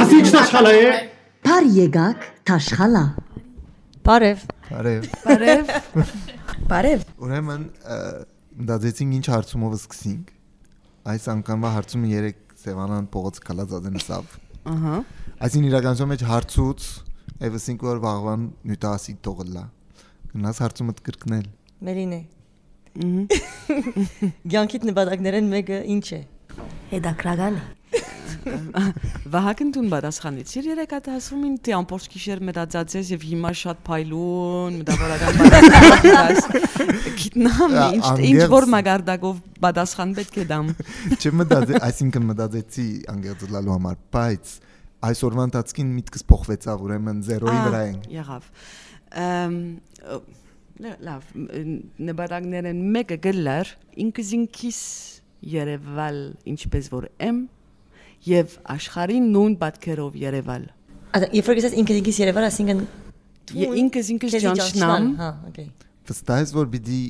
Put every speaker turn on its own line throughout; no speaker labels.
Ասի չտաշխալա է։
Փար եկակ Թաշխալա։
Բարև։
Բարև։
Բարև։ Բարև։
Ուրեմն մտածեցինք ինչ հարցումով սկսենք։ Այս անգամվա հարցումը 3 Սևանան փողոց կալածածն սավ։
Ահա։
Այսին իրականություն մեջ հարցուց եւս 5 օր վաղվան նյութասի տողլա։ Գնաս հարցումը կրկնել։
Մերին է։ Գյանքիդ նպատակներեն մեկը ինչ է։
Հետաքրական է։
Վահագն դուն պատասխանեցիր երեք հատ ասում ին թե ամբողջ գիշեր մտածածես եւ հիմա շատ փայլուն մտավորական պատասխան գիտնամ ինչ ինչ որ մագարտակով պատասխան պետք է դամ
Չմտածե, այսինքն մտածեցի անգերձլալու համար, բայց այսօրվա ընթացքին միտքս փոխվեցավ, ուրեմն 0-ի վրա ենք։
եղավ Ամ, լավ նպատակներն մեկը գլար ինքզինքիս Երևալ ինչպես որ եմ եւ աշխարհին նույն պատկերով Երևալ
Ա երբ որ գիտես ինքս ինքս Երևան, ասինքն
ինքս ինքս ճանչնամ
Հա, օքեյ։
Վստահ ես, որ պիտի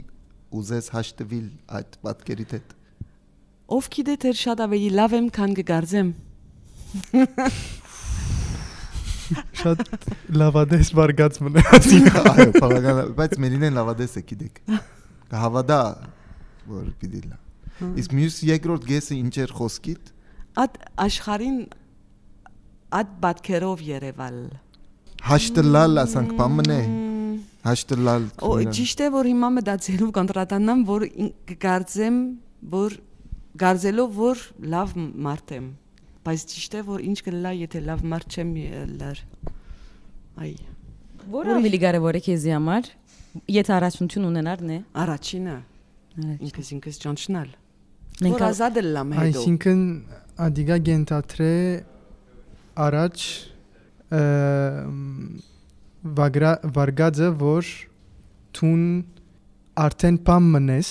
ուզես հաշտվել այդ պատկերիդ հետ։
ով գիտե թե շատ ավելի լավ եմ քան կգարձեմ
Շատ լավադես վարգած մնացին։
Այո, բավական, բայց մերինեն լավադես է գիտեք։ Կհավատա որ պիտի լա։ Իսկ մյուս երկրորդ գեսը ինչ էր խոսքիդ։
Այդ աշխարհին այդ պատկերով Երևալ
Հաշտլալ ասանք բամն է։ Հաշտլալ։
Օ ճիշտ է որ հիմա մտածելով կոնտրատանամ որ կգարձեմ որ գարձելով որ լավ մարդ եմ բայց ճիշտ է որ ինչ կլա եթե լավ մարդ չեմ ելար այ
Որը ավելի կարևոր է քեզի համար։ Եթե առաջնություն ունենար, նե։
առաջինը ինքս ինքս ճանչնալ
Մենք
որ ազատ լամ հետո
Այսինքն ադիգա գենտատրե առաջ վագրա վարգածը որ թուն արդեն բամ մնես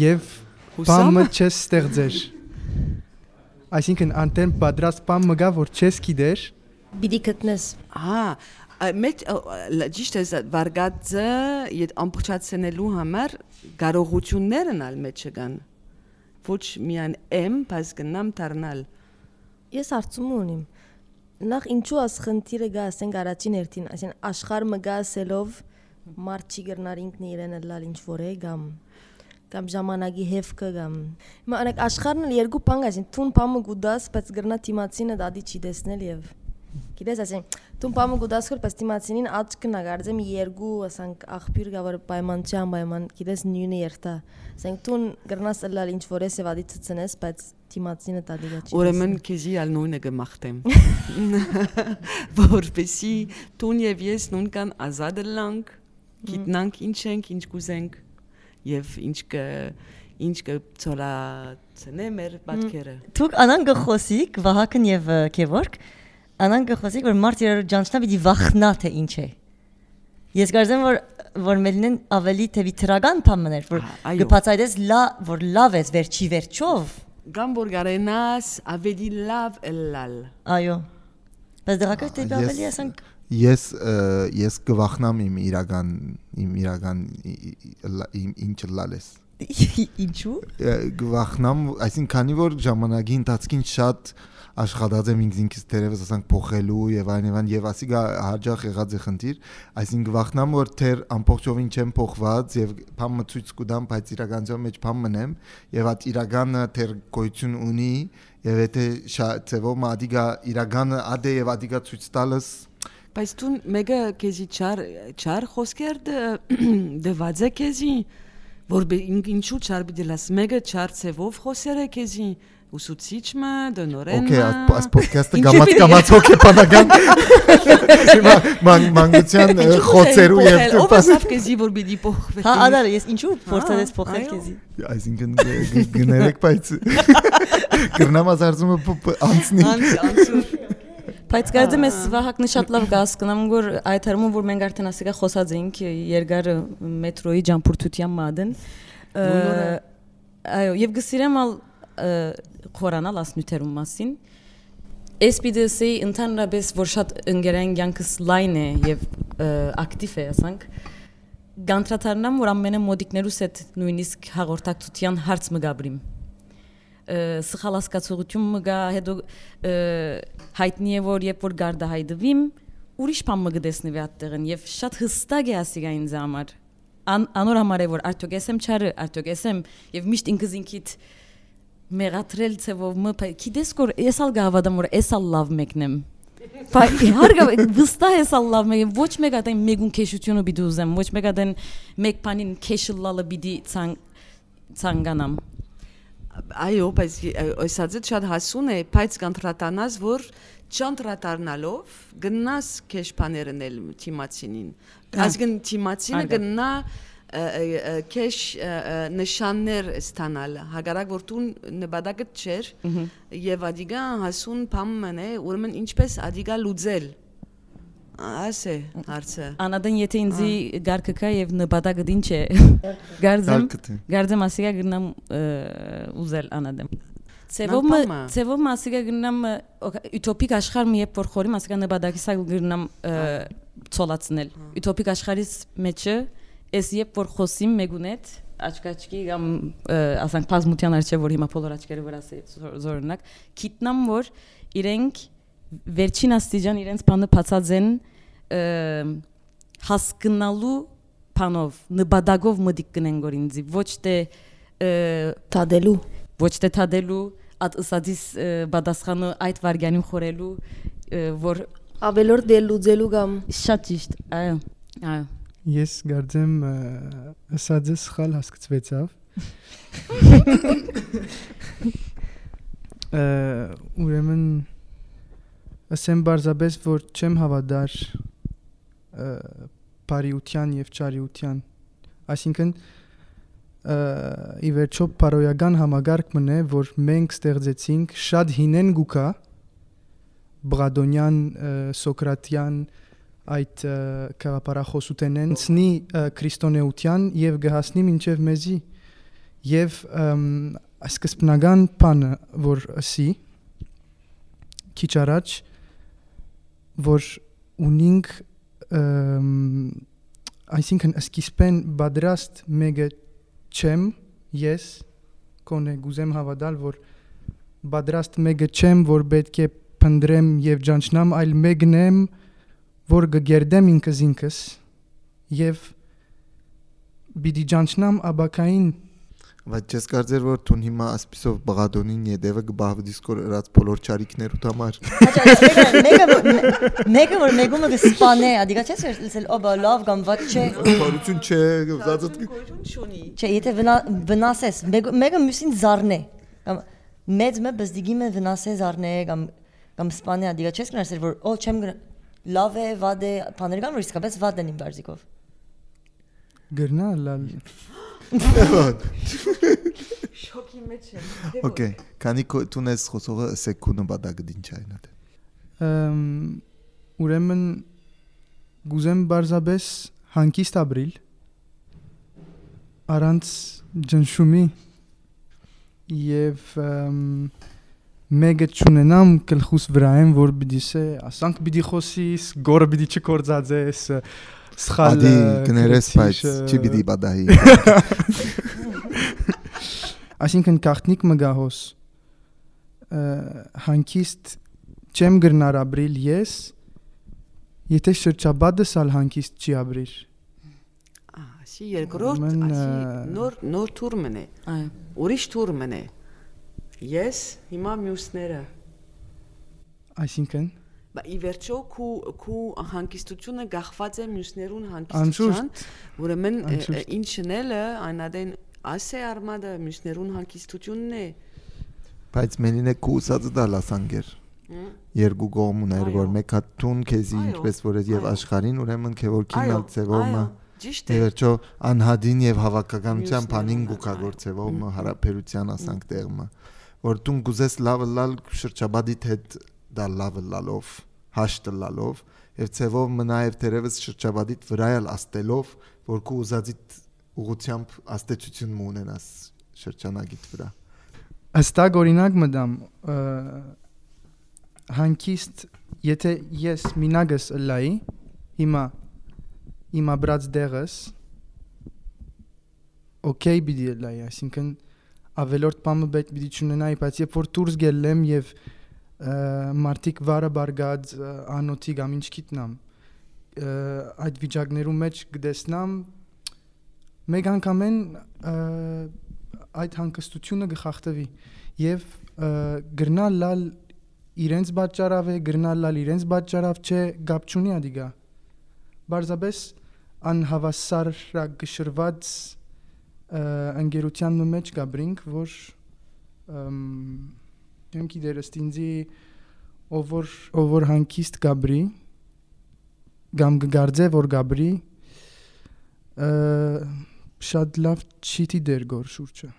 եւ բամը չես ստեղծեր Այսինքն անտեն պատրաստ բամ մգա որ չես գիտեր
պիտի գտնես։
հա մեծ ճիշտ է վարգածը իդ ամբողջացնելու համար կարողություններն ալ մեջ կան ոչ միայն եմ բայց գնամ դառնալ
Ես հարցում ունիմ։ Նախ ինչու աս խնդիրը գա ասենք առաջին հերթին, այսինքն աշխարհ մը գա ասելով մարդ չի գրնար ինքն իրեն լալ ինչ որ է կամ կամ ժամանակի հեվքը կամ հիմա անակ աշխարհն էլ երկու բան կա, այսինքն թուն բամը գուդաս, բայց գրնա թիմացինը դադի չի տեսնել եւ Գիտես, այսինքն թուն բամը գուդաս քոր, բայց թիմացինին աչքն ա գարձեմ երկու ասենք աղբյուր գա որ պայման չի անպայման, գիտես նույնը երթա։ Ասենք թուն գրնաս լալ ինչ որ է եւ ադի ցցնես, բայց թիմացինը դադի չի տեսնել։
Ուրեմն քեզի ալ նույնը կմախտեմ։ Որպեսի տուն եւ ես նույնքան ազատ լանք, գիտնանք ինչ ենք, ինչ կուզենք եւ ինչ կը ինչ կը ծորացնե մեր պատկերը։
Դուք անան գխոսիկ Վահագն եւ Գևորգ անան գխոսիկ որ մարդ իրար ջանչնա պիտի վախնա թե ինչ է։ Ես կարծեմ որ որ մելնեն ավելի թեւի թրագան բամներ որ գբացայդես լա որ լավ ես վերջի վերջով
Կամ որ գարենաս ավելի լավ ելալ։
այո բայց դրակը դե
Ես-
ավելի ասանք
Ես ես կվախնամ իմ իրական իմ իրական իմ ինչ լալես։
ինչու
Գվախնամ, այսինքն քանի որ ժամանակի ընթացքին շատ աշխատած եմ ինքս ինքս դերևս ասանք փոխելու եւ այլն եւ այլն եւ ասիկա հաջող եղած է խնդիր, այսինքն գվախնամ որ թեր ամբողջովին չեմ փոխված եւ բամը ցույց կուտամ, բայց իրականության մեջ բամ մնեմ եւ այդ իրականը թեր գոյություն ունի եւ եթե շատ ծեվով մադիգա իրականը ադե եւ ադիգա ցույց տալս
բայց դու մեկը քեզի չար չար խոսքեր դված է քեզի որ ինչու չար պիտի լաս մեկը չար ցևով խոսեր է քեզի ուսուցիչը դոնորենը
Okay, այս ոդքասթը գամած գամած հոգեբանական ման մանգության խոցերու եւ
դու պաս Ո՞վ քեզի որ բիդի փոխվի
Հա, անար, հա, ես ինչու հա, փորձանես
փոխել
քեզի?
Այսինքն գներեք բայց գրնամազարձումը անցնի
Անցնի
Բայց կարծեմ ես Վահագնը շատ լավ կհասկանամ, որ այդ հարմում որ մենք արդեն ասիկա խոսած էինք երկար մետրոյի ջամփուրտության մադեն։
Նույնորը։
Այո, եւ գսիրեմ ալ խորանալ ասնյութերում մասին։ պիտի ընդհանրապես որ շատ ընկերային կյանքս լայն է եւ ակտիվ է, ասանք։ գանտրատարնամ որ ամենը մոդիկներուս հետ նույնիսկ հաղորդակցության հարց մը գաբրիմ սխալ հասկացողություն մը գա հետո ը, հայտնի է որ երբ որ գարդա հայդվիմ ուրիշ բան մը գտեսնվի այդտեղն եւ շատ հստակ է ասիգա ինձ համար Ան, անոր համար է որ արդյոք եմ չարը արդյոք եմ եւ միշտ ինքս ինքիդ մեղատրել ցեվով մը գիտես որ ես ալ գավադամ որ ես ալ լավ մեկնեմ Բայց հարգա վստահ ես ալլավ մեկ ոչ մեկ ադեն մեգուն քեշությունը բիդի ուզեմ ոչ մեկ ադեն մեկ բանին քեշլալը բիդի ցան ցանկանամ
Այո, բայց այսածը շատ հասուն է, բայց կանտրատանաս որ չանտրատարնալով գնաս քեշփաներնել թիմացինին։ Այսինքն թիմացինը գնա քեշ նշաններ ստանալ հագարակ որ դու նպատակը չէր եւ ադիգա հասուն փամն է ուրեմն ինչպես ադիգա լուծել ասե հարցը
անադեն եթե ինձի գարկը կա եւ նպատակը ինչ է գարձեմ գարձեմ ասիգա գնամ ուզել անադեմ Ցևով ցևով մասիգա գնամ ուտոպիկ աշխարհ մի երբ որ խորի մասիգա նպատակի սա գնամ ցոլացնել ուտոպիկ աշխարհից մեջը Ես երբ որ խոսիմ մեգուն հետ, աչքաչքի կամ ասանք բազմության արչև որ հիմա բոլոր աչքերը վրասի զորնակ, գիտնամ որ իրենք վերջին աստիճան իրենց բանը բացած են հասկանալու բանով, նպատակով մտիկ կնեն որ ինձի, ոչ թե
թադելու,
ոչ թե թադելու, ատ ըսադիս բադասխանը այդ վարգյանին խորելու, որ
ավելորդ դել լուծելու կամ
շատ ճիշտ, այո, այո
Ես գարձեմ ասածը սխալ հասկացվեցավ։ Ուրեմն ասեմ բարձաբես որ չեմ հավատար բարիության եւ ճարիության այսինքն ի վերջո պարոյական համագարկ մնե որ մենք ստեղծեցինք շատ հինեն գուկա բրադոնյան սոկրատյան այդ կաղապարախոսութենեն ցնի քրիստոնեության եւ գահասնի մինչեւ մեզի եւ սկզբնական բանը որ ասի քիչ առաջ որ ունինք այսինքն սկիզբեն բادرաստ մեګه չեմ ես կոնե գուզեմ հավատալ որ բادرաստ մեګه չեմ որ պետք է փնդրեմ եւ ճանչնամ այլ մեկն եմ որ գերդեմ ինքս ինքս եւ բիդի ճանչնամ աբակային
բայց ես կարծեր որ դու հիմա ասպիսով բղադոնին յետևը գբահվդիս կոր ըրած բոլոր ճարիքներուտ համար
մեկը մեկը որ մեկումը կսպանե ադիգա չես լսել օբա լավ կամ ված չէ
բարություն չէ զածդ
չէ եթե վնասես մեկը մյուսին զառնե կամ մեծ մը բզդիգի մը վնասե զառնե կամ կամ սպանե ադիգա չես գնացել որ օ չեմ լավ է, վատ է, բաներ կան, որ իսկապես վատ են իմ բարձիկով։
Գրնա լալ։
Շոկի մեջ եմ։
Okay, քանի դու ես խոսողը սեկունդը բադագը ինչ այն է։
Ամ ուրեմն գուզեմ բարձաբես հանկիստ ապրիլ առանց ջնշումի եւ մեկը ճունենամ գլխուս վրա եմ որ պիտի սե ասանք պիտի խոսիս գորը պիտի չկործածես սխալ
ադի կներես բայց չի պիտի բադահի
այսինքն կախտնիկ մգահոս հանկիստ չեմ գրնար ապրիլ ես եթե շրջաբադս ալ հանկիստ չի ապրիր
ասի երկրորդ ասի նոր նոր թուրմն է այո ուրիշ թուրմն է Ես հիմա մյուսները։
Այսինքն
ի վերջո քու քու հանկիստությունը գախված է մյուսներուն հանկիստության, ուրեմն ինչն էլը այնադեն ասե արմադը մյուսներուն հանկիստությունն է։
Բայց մենին է քու ուսածը դա լասանգեր։ Երկու կողմ ուներ որ մեկը տուն քեզի ինչպես որ եւ աշխարհին ուրեմն քե որ քինալ ծևոմը
Ճիշտ է։
Վերջո անհադին եւ հավաքականության բանին գուկագործեվով հարաբերության ասանք տեղը որ դու գուզես լավը լալ շրջաբադիդ հետ դա լավը լալով հաշտը լալով եւ ցեվով մնաև դերևս շրջաբադիդ վրայալ աստելով որ քու ուզածիդ ուղությամբ աստեցություն մունենաս շրջանագիտ վրա
ըստակ օրինակ մտամ հանկիստ եթե ես մինագս լայի հիմա իմ աբրած դեղս օքեյ պիտի լայ, այսինքն ավելորդ բամը պետք պիտի չունենայի, բայց երբ որ դուրս գելեմ եւ ը, մարդիկ վարը բարգած անոթի կամ ինչ գիտնամ այդ վիճակներում մեջ գտեսնամ մեկ անգամեն ը, այդ հանգստությունը գխախտվի եւ գրնալ լալ իրենց պատճառավ է գրնալ լալ իրենց պատճառավ չէ գապ չունի ադիգա բարձաբես անհավասարակշռված ը, ընկերության մեջ գաբրինք որ ըմ եմ գիտեր ստինձի ով որ ով որ հանկիստ գաբրի գամ գարձե որ գաբրի շատ լավ չիտի դեր գոր շուրջը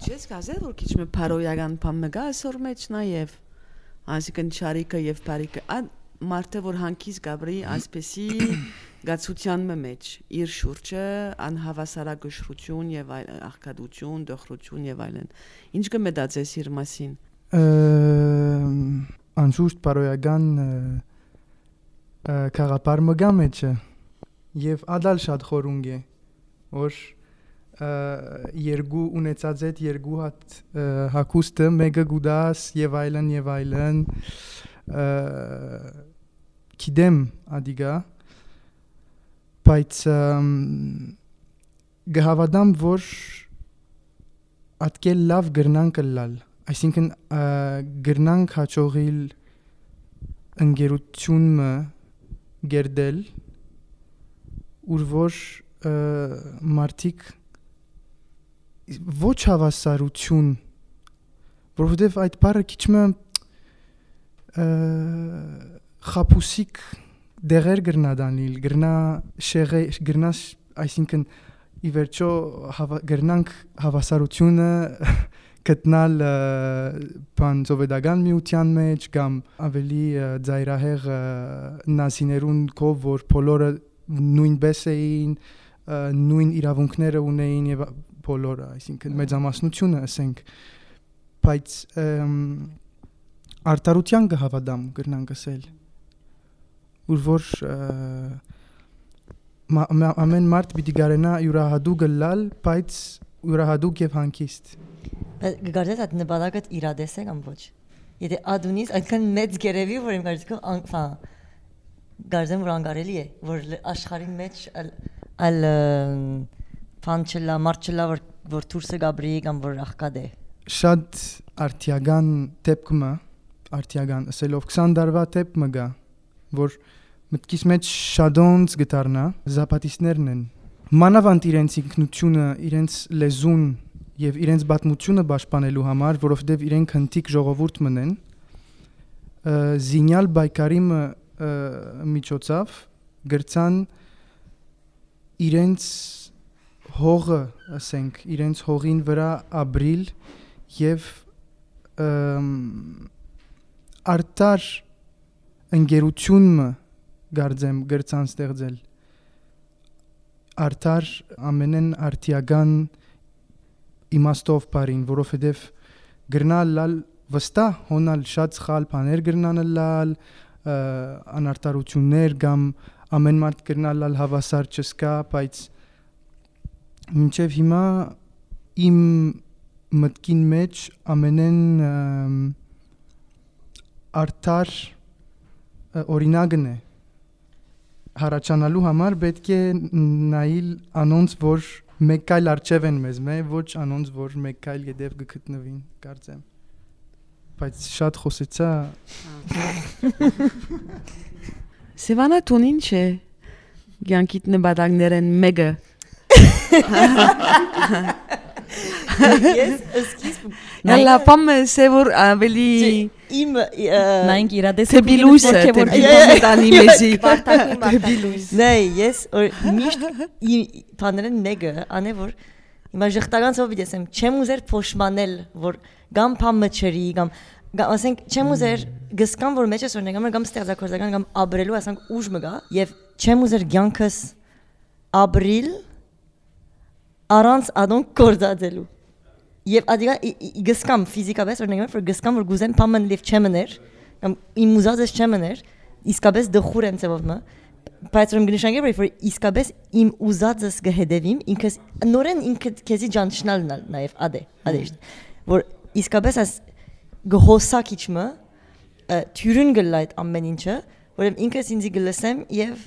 Չես կասել որ քիչ մը փարոյական բան մը գա այսօր մեջ նաև այսինքն ճարիկը եւ բարիկը ան մարդը որ հանկից գաբրի այսպեսի գացության մեջ իր շուրջը անհավասարակշռություն եւ այլ աղքատություն, դոխրություն եւ այլն ինչ կմտածես իր մասին
անշուշտ բարոյական ը, ը, քաղապար մգա մեջը եւ ադալ շատ խորունգ է որ երկու ունեցած այդ երկու հատ հակուստը մեկը գուդաս եւ այլն եւ այլն կիդեմ ադիգա բայց գհավադամ որ ատկել լավ գրնան կլալ այսինքն գրնանք հաջողիլ ընկերությունը գերդել ուր որ ը, մարդիկ ոչ հավասարություն որովհետև այդ բառը քիչ մը ը, խապուսիկ դեղեր գրնա դանիլ գրնա շեղե գրնա այսինքն ի վերջո գրնանք հավասարությունը գտնալ բան սովետական միության մեջ կամ ավելի ծայրահեղ ը, նազիներուն կով որ բոլորը նույնպես էին նույն իրավունքները ունեին եւ բոլորը այսինքն մեծամասնությունը ասենք բայց արտարության կհավատամ գրնանք ասել ուր որ ամեն մարդ պիտի գարենա յուրահատուկ լալ բայց յուրահատուկ եւ հանկիստ
Բայց գարդես այդ նպատակը իրադես է կամ ոչ։ Եթե ադունից այնքան մեծ գերեվի, որ իմ կարծիքով ֆա գարդեմ որ անգարելի է, որ աշխարհի մեջ ալ ֆանչլա մարչլա որ որ դուրսը գաբրի կամ որ աղքատ է։
շատ արտիական դեպքը արտիական ասելով 20 դարվա դեպքը գա որ մտքիս մեջ շադոնց գտարնա զապատիստներն են մանավանդ իրենց ինքնությունը իրենց լեզուն եւ իրենց բացմությունը պաշտպանելու համար որովհետեւ իրենք հնտիկ ժողովուրդ մնեն զինյալ բայկարիմը միջոցով գրցան իրենց հողը ասենք իրենց հողին վրա ապրիլ եւ արտար ընկերությունը գարձեմ գրցան ստեղծել արտար ամենեն արտիական իմաստով բարին որովհետև գրնալ լալ վստահ հոնալ շատ սխալ բաներ գրնան լալ անարտարություններ կամ ամեն մարդ գրնալ լալ հավասար չսկա բայց մինչև հիմա իմ մտքին մեջ ամենեն արտար օրինակն է հարաճանալու համար պետք է նայել անոնց որ մեկ կայլ արջև են մեզ մե ոչ անոնց որ մեկ կայլ գետև գտնվին կարծեմ բայց շատ խոսեցա
Սևանա տուն ինչ է Գյանքիտ նպատակներեն մեկը
Ես սկիզբ
Նալա պամ սևոր ավելի
իմ
նայինք իրադես
թեպի լույսը թեպի լույսը տանի մեզի
Բարտակի մարտակի
Նայ, ես որ միշտ իմ բաներն նեգը անե որ հիմա ժխտական ծով դեսեմ, չեմ ուզեր փոշմանել, որ կամ փամը չրի, կամ ասենք չեմ ուզեր գսկան որ մեջ ես օրինակ կամ ստեղծագործական կամ աբրելու ասենք ուժ մը գա եւ չեմ ուզեր ցանկս աբրիլ առանց ադոն կորդադելու եւ ադիգա գսկամ ֆիզիկապես օրինակ որ գսկամ որ գուզեմ փամն լիվ չեմներ կամ իմ ուզածս չեմներ իսկապես դխուր եմ ծավով մը բայց ուրեմն գնշանգել որ իսկապես իմ ուզածս կհետևիմ ինքս նորեն ինքը քեզի ճանչնալ նաև ադե ադե որ իսկապես as գհոսակ իջմը թյուրին գլայտ ամեն ինչը ուրեմն ինքս ինձի գլսեմ եւ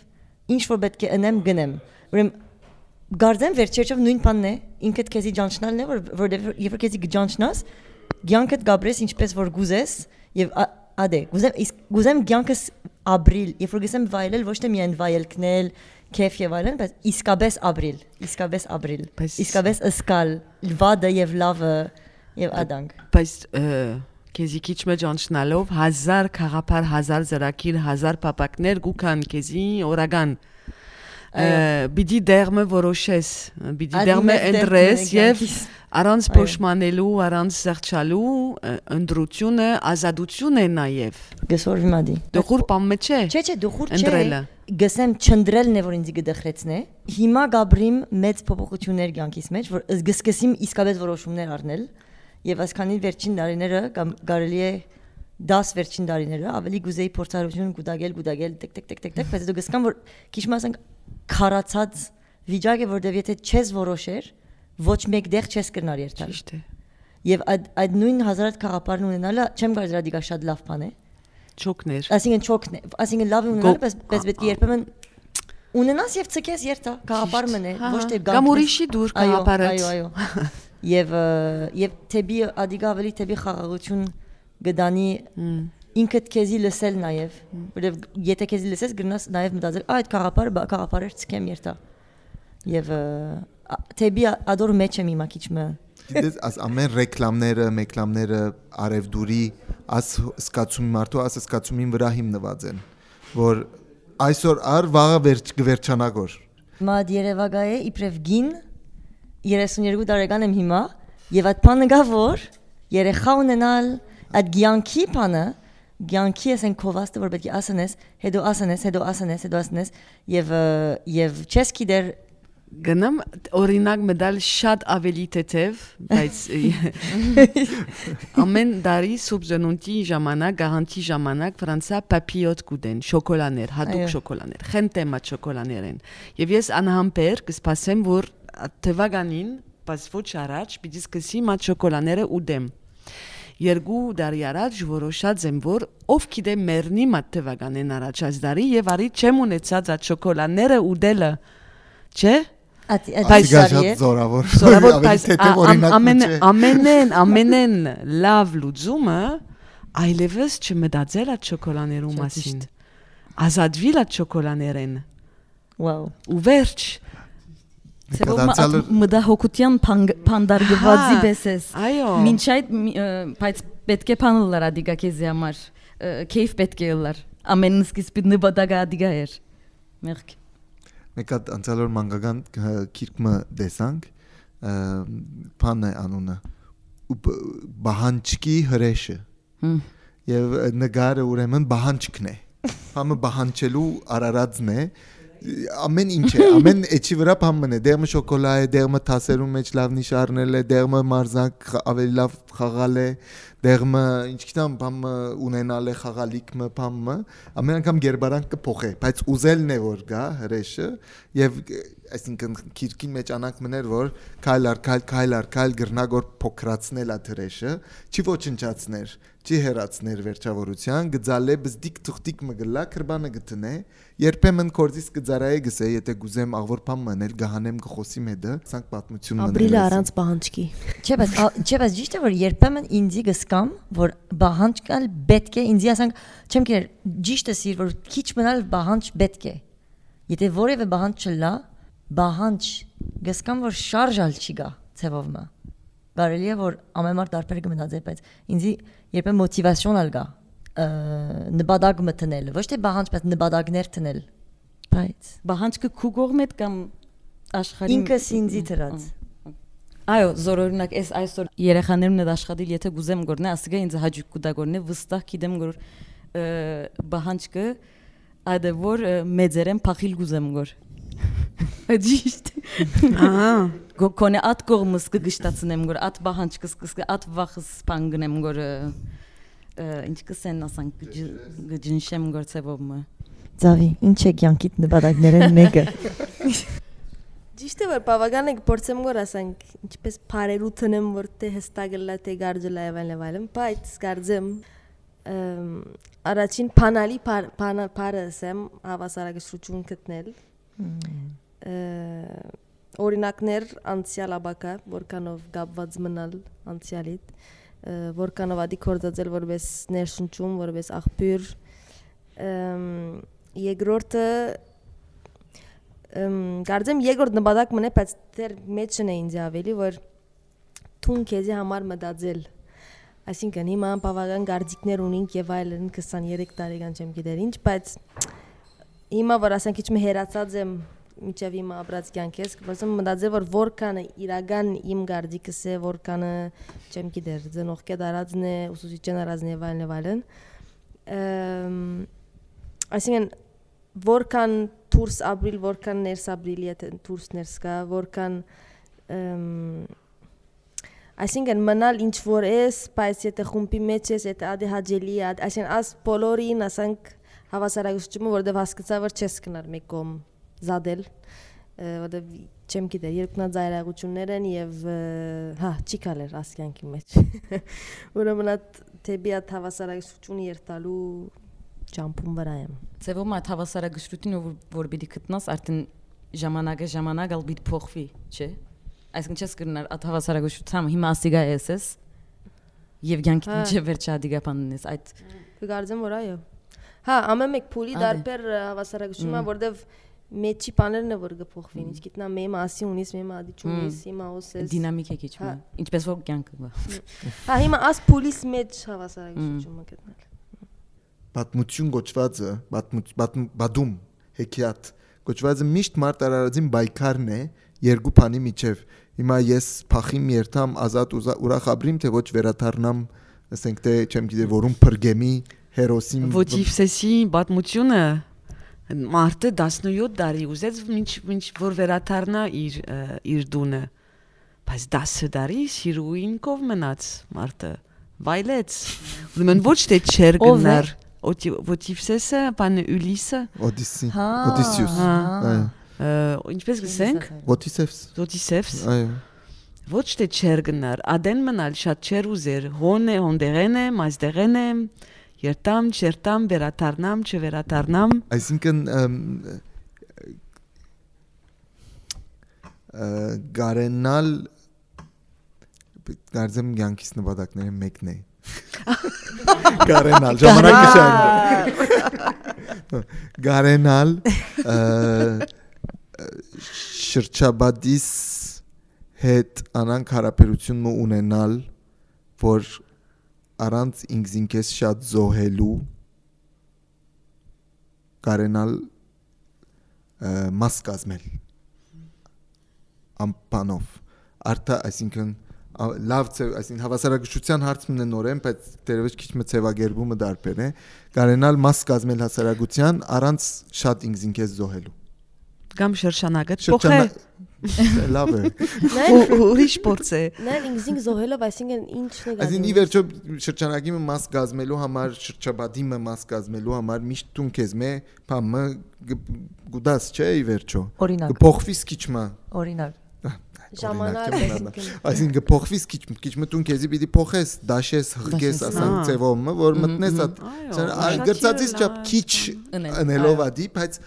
ինչ որ պետք է անեմ գնեմ ուրեմն գարձեմ վերջերով նույն բանն է ինքդ քեզի ճանչնալն է որ որովհետեւ երբ քեզի գճանչնաս ցանկդ գաբրես ինչպես որ գուզես եւ ադե գուզեմ իսկ գուզեմ ցանկս ապրիլ երբ որ գսեմ վայելել ոչ թե միայն վայելքնել քեֆ եւ այլն բայց իսկապես ապրիլ իսկապես ապրիլ իսկապես ըսկալ վադը եւ լավը եւ ադանք
Բայց քեզի քիչ մեջ անցնալով 1000 խաղապար 1000 զրակիր 1000 պապակներ գուքան քեզի օրական բիդի դերմը որոշես բիդի դերմը ընդրես եւ առանց փոշմանելու առանց զղջալու ընդրությունը ազատություն է նաեւ
գսոր հիմադի
դուր պամը չէ
Չէ, չէ, դուխուր չէ։
Ընտրելը։
Գսեմ չնդրելն է որ ինձ գդխրեցնե։ Հիմա գաբրիմ մեծ փոփոխություններ կյանքիս մեջ, որ զգսկսիմ իսկապես որոշումներ առնել եւ այսքանի վերջին տարիները կամ կարելի է 10 վերջին տարիները ավելի գուզեի փորձառություն գուտագել գուտագել տեք տեք տեք տեք տեք բայց դու գսկամ որ քիչ մասանք քարացած վիճակ է որտեվ եթե չես որոշեր ոչ մեկ դեղ չես կրնար երթալ
ճիշտ է
եւ այդ այդ նույն հազարատ խաղապարն ունենալը չեմ կարծրա դիգա շատ լավ բան է
չոքներ
Այսինքն չոքն է, այսինքն լավ է ունենալ, բայց բայց պետք է երբեմն ունենաս եւ ցկես երթա, կաղապար մնե,
Հա,
ոչ թե
հա, կամ ուրիշի դուր
Այո,
կաղապարած։
Այո, այո։ Եվ եւ թեբի ադիգա ավելի թեբի խաղաղություն գդանի ինքդ քեզի լսել նաեւ, որովհետեւ եթե քեզի լսես գնաս նաեւ մտածել, «Ա, այդ կաղապարը բա կաղապարը ցկեմ երթա։ Եվ թեբի ադոր մեջ եմ հիմա քիչ մը
Գիտես, աս ամեն ռեկլամները, մեկլամները արևդուրի աս սկացումի մարդու աս սկացումին վրա հիմնված են, որ այսօր ար վաղը վերջ կվերջանագոր։
Մադ Երևակայ է իբրև գին 32 տարեկան եմ հիմա եւ այդ բանը գա որ երեխա ունենալ այդ գյանքի բանը գյանքի էսեն կովաստը որ պետք է ասանես հետո ասանես հետո ասանես հետո ասանես եւ եւ չես գիտեր
Գնամ օրինակ մդալ շատ ավելի թեթև, բայց ամեն դարի սուբզենունտի ժամանակ, գարանտի ժամանակ Ֆրանսա պապիոտ կուդեն, շոկոլաներ, հատուկ շոկոլաներ, խենտեմա շոկոլաներ են։ Եվ ես անհամբեր կսպասեմ, որ թվականին, բայց ոչ առաջ, պիտի սկսի մատ շոկոլաները ուդեմ։ Երկու տարի առաջ որոշած եմ, որ ով գիտե մեռնի մատ թվականին առաջ այս տարի եւ արի չեմ ունեցած այդ շոկոլաները ուդելը։ Չէ՞
այդ այդ
Բայց
Սիգա
տարի է
շատ զորավոր։
Սորավոր
ավելի
բայց ամեն
չէ։
ամենեն ամենեն լավ լուծումը այլևս չմտածել այդ շոկոլաներու մասին։
ճիշտ։
Ազատվել այդ շոկոլաներեն
վաու
ու վերջ
Կդարձյալը
մտահոգության փանդարգվածի բեսես
այո
Մինչ այդ բայց պետք է փանելար ադիգա քեզի համար քեյֆ պետք է լար ամեն սկիզբի նպատակը ադիգա էր մեղք
մեկ հատ անցյալոր մանկական քիրկը տեսանք բանը անունը բահանջկի հրեշը
Հմ։
եւ նգարը ուրեմն բահանջկն է համը բահանջելու արարածն է ամեն ինչ է ամեն էջի վրա բամն է դերմը շոկոլա է դերմը թասերու մեջ լավ նիշարնել է դերմը մարզանք ավելի լավ խաղալ է դերմը ինչ գիտեմ բամը ունենալ է խաղալիքը բամը ամեն անգամ գերբարանք կփոխե բայց ուզելն է որ գա հրեշը եւ այսինքն քիրքի մեջ անանք մներ որ քայլ առ քայլ քայլ առ քայլ գրնագոր փոքրացնել ա հրեշը չի ոչնչացներ չի հերացներ վերջավորության գծալե բզդիկ թուղթիկ մգլա կրբանը գտնե երբեմն կորձիս գծարայե գսե եթե գուզեմ աղվոր փամ մնել գահանեմ գխոսի մեդը սանք պատմություն մնել
Ապրիլը առանց պահանջքի։
Չէ, բայց չէ, բայց ճիշտ է որ երբեմն ինձի գսկամ, որ բահանջ կալ պետք է ինձի ասանք, չեմ կեր, ճիշտ է սիր որ քիչ մնալ բահանջ պետք է։ Եթե որևէ բահանջ չլա, բահանջ գսկամ որ շարժալ չի գա ցևով մը։ Կարելի է որ ամեն մարդ դարբեր կմնացե, բայց ինձի երբեմն մոտիվացիոն ալ գա նպատակ մտնել, ոչ թե բահանջ, բայց նպատակներ տնել։ Բայց
բահանջքը քու կողմետ կամ աշխարհի
ինքս ինձի դրած։
Այո, զորօրինակ էս այսօր երեխաներն էլ աշխատել, եթե գուզեմ գորնե, ասիկա ինձ հաջուկ կուտագորնե, վստահ գիտեմ գոր ը, բահանջքը այդը որ մեծերեն փախիլ գուզեմ գոր։ Աջիշտ։
ահա
Գո կոնե at կողմս կգշտացնեմ գոր at բահանջքս կսկը at վախս սպանգնեմ գոր ը, ը, ինչ կսեն ասանք գջնշեմ գոր ցևոմը։
Ծավի, ինչ է կյանքիդ նպատակներն մեկը։
Ճիշտ է որ բավական է փորձեմ գոր ասենք ինչպես բարերու տնեմ որ թե հստակ լա թե գարջելա եւ այլն այլն բայց գարձեմ առաջին փանալի բարը ասեմ հավասարակշռություն գտնել օրինակներ անցյալ աբակա որքանով գապված մնալ անցյալիդ որքանով ադի կորցածել որպես ներշնչում որպես աղբյուր երկրորդը կարծեմ երկրորդ նպատակ մնե բայց դեռ մեջն է ինձ ավելի որ թուն քեզի համար մտածել այսինքն հիմա բավական գարձիկներ ունենք եւ այլն 23 տարեկան չեմ գիտեր ինչ բայց հիմա որ ասենք մի հերացած եմ միջև իմ ապրած կյանքես կփորձեմ մտածել որ որքանը իրական իմ գարձիկս է որքանը չեմ գիտեր ծնողքե դարածն է ուսուցիչն արածն եւ այլն եւ այլն այսինքն որքան դուրս ապրիլ, որքան ներս ապրիլ, եթե դուրս ներս գա, որքան այսինքն մնալ ինչ որ ես, բայց եթե խումբի մեջ ես, եթե է, այսինքն աս բոլորին ասենք հավասարակշռումը, որտեվ հասկացա որ չես կնար մեկ կողմ զադել, որտեվ չեմ գիտեր երկնաձայրագություններ են եւ հա չի կալեր ասկյանքի մեջ ուրեմն այդ թեպի այդ հավասարակշռությունը երթալու ճամփուն վրա եմ
Ձևում այդ հավասարակշռությունը որ, որ պիտի գտնաս արդեն ժամանակը ժամանակ ալ պիտի փոխվի, չէ՞։ Այսինքն չես կրնար այդ հավասարակշռությունը հիմա ասիգա ես եւ ցանկի
Հա։
միջև վերջա դիգապաննես այդ
կգարձեմ որ այո հա ամեն մեկ փուլի դարբեր ը, հավասարակշռումը որտեվ մեջի բաներն է որ կփոխվին ինչ գիտնա մե մասի ունիս մե մադի չունիս հիմա ոսես
դինամիկ է քիչ
Հա։
ինչպես որ կյանքը
հա հիմա աս փուլիս մեջ հավասարակշռումը գտնել
պատմություն գոչվածը բադում հեքիաթ գոչվածը միշտ մարտարարածին բայկարն է երկու բանի միջև հիմա ես փախիմ երթամ ազատ ուրախ ապրիմ թե ոչ վերաթարնամ ասենք թե չեմ գիտեր որում փրգեմի հերոսին
Ոդիվսեսի պատմությունը մարտը 17 տարի ուզեց ինչ ինչ որ վերաթարնա իր իր դունը բայց 10 տարի սիրուին կով մնաց մարտը վայլեց ուրեմն ոչ թե չեր գնար Ոդիվսեսը բանը Ուլիսը
օդիսի օդիսիուս այո
ինչպես գսենք
օդիսևս
Ոդիսևս
այո
ոչ թե չեր գնար ադեն մնալ շատ չեր ուզեր հոն է հոնդերեն է մազդերեն է երտամ չերտամ վերաթարնամ չվերաթարնամ
այսինքն գարենալ գարձեմ ցանկիս նպատակները մեկն է գարենալ ժամանակը շարժ գարենալ. Շրջաբադիս հետ անանք հարաբերություն ունենալ որ առանց ինքզինքես շատ զոհելու կարենալ մաս կազմել ամպանով արտա այսինքն լավ ծև այսինքն հավասարակշռության հարցն է նորեն բայց դերևս քիչ մը ծևագերբումը դարբեր է կարենալ մաս կազմել հասարակության առանց շատ ինքզինքես զոհելու
կամ շրջանակը փոխե
լավ է
ուրիշ փորձ է
նայ ինքնին զոհելով այսինքն ինչն է
Այսինքն ի վերջո շրջանակի մաս գազմելու համար, շրջաբադի մաս գազմելու համար միշտ տուն քեզ մե, բամը գուդաս չէ ի վերջո։
Օրինակ,
Կփոխվիս քիչմա։
օրինակ։
ժամանակ այսինքն
Այսինքն կփոխվիս քիչ քիչ մտուն քեզի պիտի փոխես, դաշես, հղկես,
Դաշես,
ասանք
հա։
որ մտնես այդ գրծածից չափ քիչ
այո։
ադի, բայց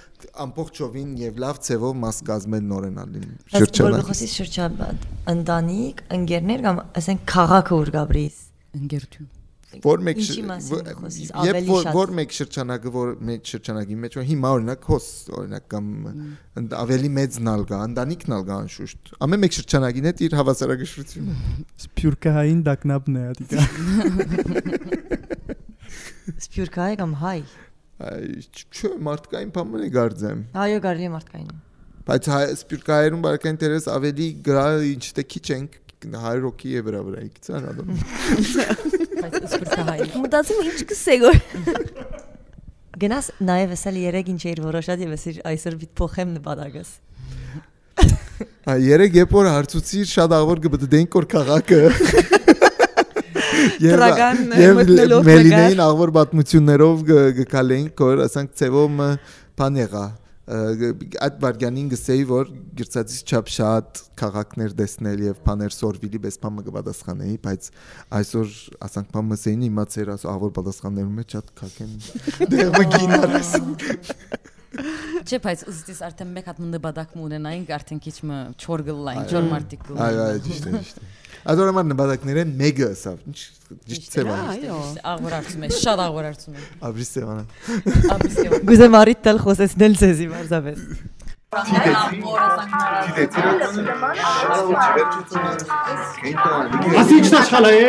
ամբողջովին եւ լավ ծևով մաս գազմել նորենալին
Բայց որ
շրջանակ։
խոսի շրջապատ, ընտանիք, ընկերներ կամ ասենք քաղաքը որ գաբրիս։
ընկերություն
որ մեկ երբ որ որ մեկ շրջանակը որ մեկ շրջանակի մեջ որ հիմա օրինակ հոս օրինակ կամ ավելի մեծ նալ կա ընտանիքն ալ կա անշուշտ ամեն մեկ շրջանակին հետ իր հավասարակշռությունը
Սփյուռքահային դակնապն է ադիկա։
Սփյուռքայ կամ հայ։
այ չէ մարդկային բամն է գարձեմ
Այո, կարելի է մարդկային։
բայց հայ սպիրկայերուն բարեկային դերես ավելի գրա ինչ թե քիչ ենք 100 ռոքի է վրա վրա իքցան ադոմ
բայց սպրտահայ
մտածում ինչ կսե գոր
Գնաս նաև էսել 3 ինչ էր որոշած եւ էսի այսօր պիտ փոխեմ նպատակս։
այ երեք երբ որ հարցուցիր շատ աղոր կբդենք որ քաղաքը
Դրական մտնելով
Մելինեին աղվոր պատմություններով գ- գկալեինք որ ասենք ծևոմ բան եղա այդ վարգանին գսեի որ գրծածից չափ շատ քաղաքներ տեսնել եւ բաներ սորվիլի պես բամը կպատասխանեի բայց այսօր ասենք բամը սեին իմացեր աս աղվոր պատասխաններում մեջ շատ քակեն դեղ մգինարս
Չէ, բայց ուստիս արդեն մեկ հատ նպատակ ունենային, արդեն քիչ մը չոր գլային, չոր մարտիկ գլային։
այո այո ճիշտ է ճիշտ է Ադորը մար նպատակները մեկը ասավ ինչ ճիշտ ծևան
Այո։
Աղվոր արծում է, շատ աղվոր արծում է։
աբրիս ծևանը
Աբիսկե։
Գուզեմ արիտ տալ խոսեցնել ցեզի մարզավես։
Ասի չնաշխալայ է